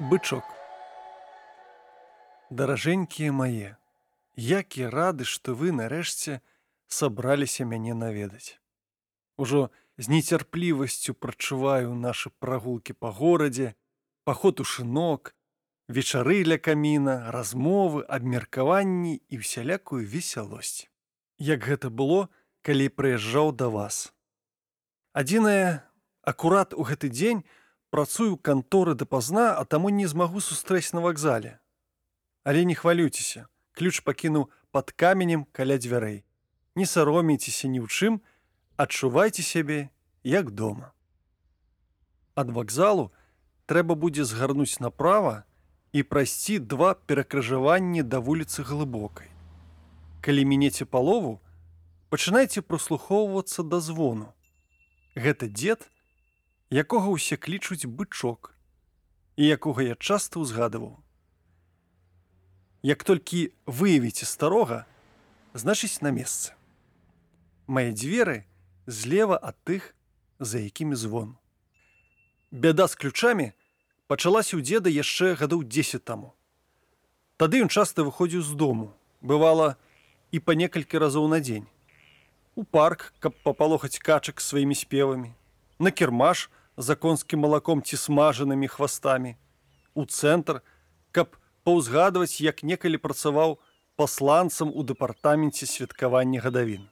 бычок. Даражэнькія мае які рады што вы нарэшце сабраліся мяне наведаць. Ужо з нецярплівасцю прачуваю нашы прагулкі па горадзе паход у шынок вечары ля каміна размовы абмеркаванні і ўсялякую весялосць. Як гэта было калі прыязджаў да вас. Адзінае акурат у гэты дзень працую канторы дапазна, а таму не змагу сустрэць на вакзале. Але не хвалюйцеся, ключ пакінуў пад каменем каля дзвярэй. Не саромейцеся ні ў чым, адчувайце сябе як дома. Ад вакзалу трэба будзе згарнуць направа і прайсці два перакрыжаванні да вуліцы глыбокай. Калі мінеце палову, пачынайце прослухоўвацца да звону. Гэта дзед, якога ўсе клічуць бычок і якога я часта ўзгадываў. Як толькі выявіце старога, значыць на месцы. Мае дзверы злева ад тых, за якімі звон. Бяда з ключамі пачалася ў дзеда яшчэ гадоў 10 таму. Тады ён часта выходзіў з дому, бывала і па некалькі разоў на дзень. У парк, каб папалохаць качак сваімі спевамі, на кірмаш, за конскім малаком ці смажанымі хвастамі. У цэнтр каб паўзгадваць як некалі працаваў пасланцам у дэпартаменце святкавання гадавін.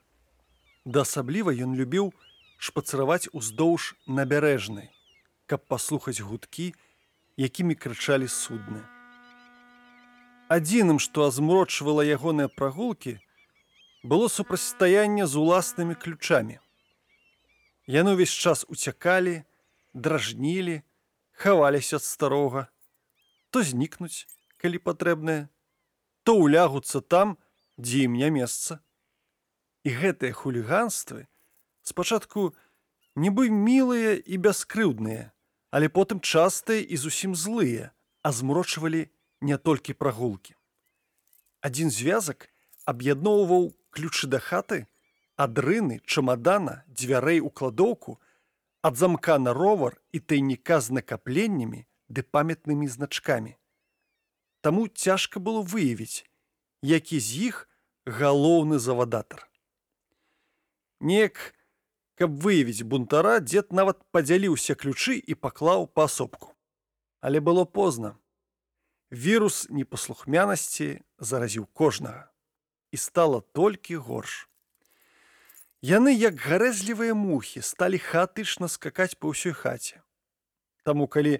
Да асабліва ён любіў шпацыраваць уздоўж набярэжнай каб паслухаць гудкі якімі крычалі судны. Адзіным што азмрочвала ягоныя прагулкі было супрацьстаянне з уласнымі ключамі. Яны ўвесь час уцякалі дражнілі, хаваліся ад старога, то знікнуць, калі патрэбнае, то ўлягуцца там, дзе ім не месца. І гэтыя хуліганствы спачатку нібы мілыя і бяскрыўдныя, але потым частыя і зусім злыя, а змрочвалі не толькі прагулкі. Адзін звязак аб'ядноўваў ключы да хаты, адрыны, чамадана, дзвярэй у кладоўку, ад замка на ровар і тайніка з накапленнямі ды памятнымі значкамі. Таму цяжка было выявіць, які з іх галоўны завадатар. Неяк, каб выявіць бунтара, дзед нават падзяліўся ключы і паклаў паасобку. Але было позна. Вірус непаслухмянасці заразіў кожнага і стала толькі горш. Яны, як гарэзлівыя мухі, сталі хаатычна скакаць па ўсёй хаце. Таму калі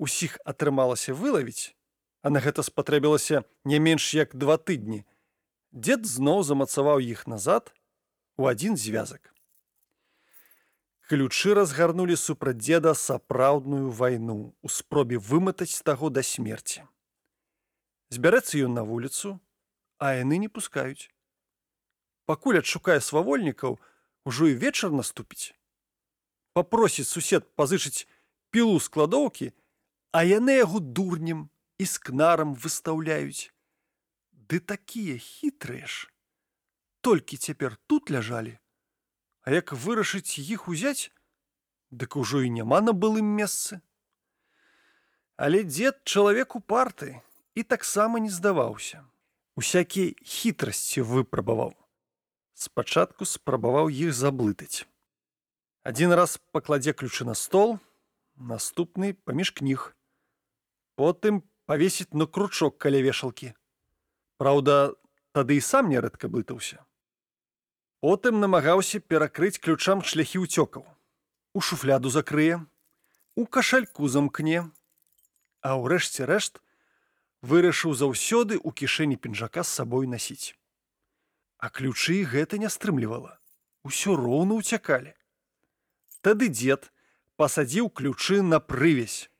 усіх атрымалася вылавіць, а на гэта спатрэбілася не менш як два тыдні, дзед зноў замацаваў іх назад у адзін звязак. Ключы разгарнулі супраць дзеда сапраўдную вайну у спробе вымытаць таго да смерці. Збярэцца ён на вуліцу, а яны не пускаюць пакуль адшукае свавольнікаў ужо і вечар наступіць. Папросіць сусед пазычыць пілу складоўкі а яны яго дурнем і з кнарам выстаўляюць. Ды такія хітрыя ж. Толькі цяпер тут ляжалі а як вырашыць іх узяць дык ужо і няма на былым месцы. Але дзед чалавек у парты і таксама не здаваўся. Усякія хітрасці выпрабаваў спачатку спрабаваў іх заблытаць. Адзін раз пакладзе ключы на стол, наступны паміж кніг. Потым павесіць на кручок каля вешалкі. Праўда, тады і сам нярэдка блытаўся. Потым намагаўся перакрыць ключам шляхі ўцёкаў. У шуфляду закрые, у кашальку замкне, а ўрэшце рэшт вырашыў заўсёды ў кішэні пінжака з сабой насіць а ключы гэта не стрымлівала. Усё роўна ўцякалі. Тады дзед пасадзіў ключы на прывязь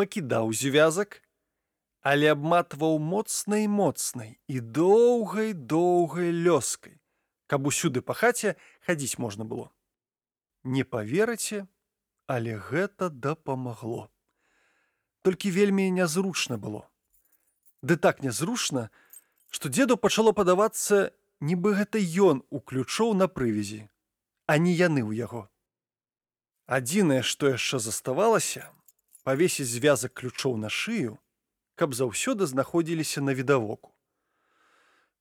пакідаў звязак але абматваў моцнай моцнай і доўгай доўгай лёскай каб усюды па хаце хадзіць можна было. Не паверыце але гэта дапамагло. Толькі вельмі нязручна было. Ды так нязручна што дзеду пачало падавацца нібы гэта ён уключоў на прывязі, а не яны ў яго. Адзінае, што яшчэ заставалася, павесіць звязак ключоў на шыю, каб заўсёды знаходзіліся на відавоку.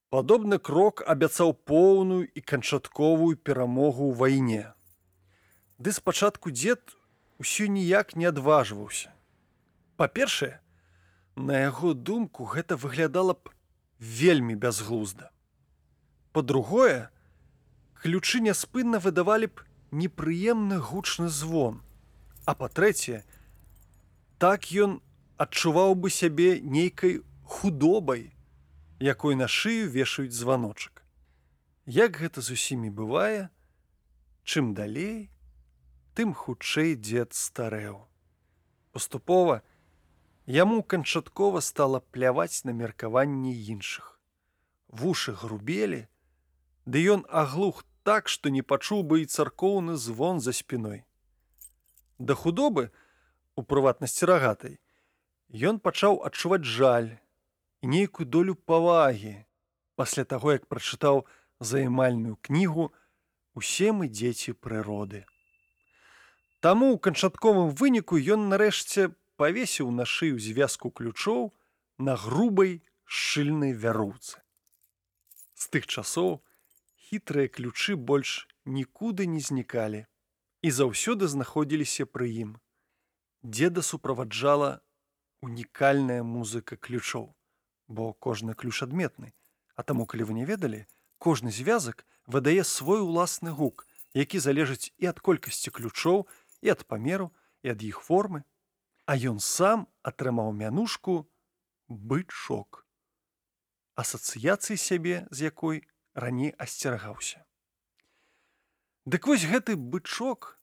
Падобны крок абяцаў поўную і канчатковую перамогу ў вайне. Ды спачатку дзед усё ніяк не адважваўся. Па-першае, на яго думку гэта выглядала б вельмі бязглузда. Па-другое, ключы няспынна выдавалі б непрыемны гучны звон. А па-трэцяе, так ён адчуваў бы сябе нейкай худобай, якой на шыю вешаюць званочак. Як гэта з усімі бывае, чым далей, тым хутчэй дзед старэў. Паступова яму канчаткова стала пляваць на меркаванні іншых. Вушы грубелі, ды ён аглух так, што не пачуў бы і царкоўны звон за спіной. Да худобы, у прыватнасці рагатай, ён пачаў адчуваць жаль, і нейкую долю павагі пасля таго, як прачытаў займальную кнігу усе мы дзеці прыроды. Таму ў канчатковым выніку ён нарэшце павесіў на шыю звязку ключоў на грубай шчыльнай вяруцы. З тых часоў хітрыя ключы больш нікуды не знікалі і заўсёды знаходзіліся пры ім. Дзеда суправаджала унікальная музыка ключоў бо кожны ключ адметны. А таму, калі вы не ведалі, кожны звязак выдае свой уласны гук, які залежыць і ад колькасці ключоў і ад памеру і ад іх формы. А ён сам атрымаў мянушку бычок. Асацыяцыі сябе, з якой раней асцерагаўся. Дык вось гэты бычок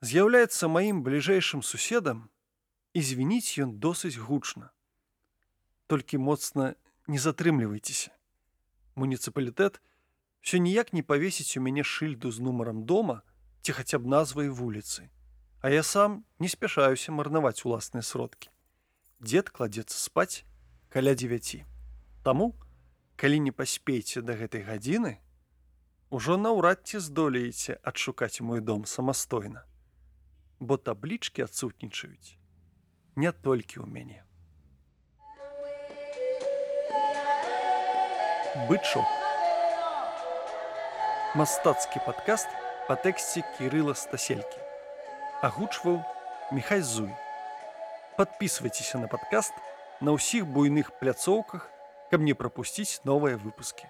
з'яўляецца маім бліжэйшым суседам і звініць ён досыць гучна толькі моцна не затрымлівайцеся. Муніцыпалітэт все ніяк не павесіць у мяне шыльду з нумарам дома ці хаця б назвай вуліцы. А я сам не спяшаюся марнаваць уласныя сродкі. Дзед кладзецца спаць каля 9. Таму, калі не паспейце да гэтай гадзіны, ужо наўрад ці здолееце адшукаць мой дом самастойна, бо таблічкі адсутнічаюць не толькі ў мяне. бычок мастацкі падкаст па тэксце кірыла стаселькі. Агучваў міхай зуй. Подписывайтеся на падкаст на ўсіх буйных пляцоўках каб не прапусціць новыя выпускі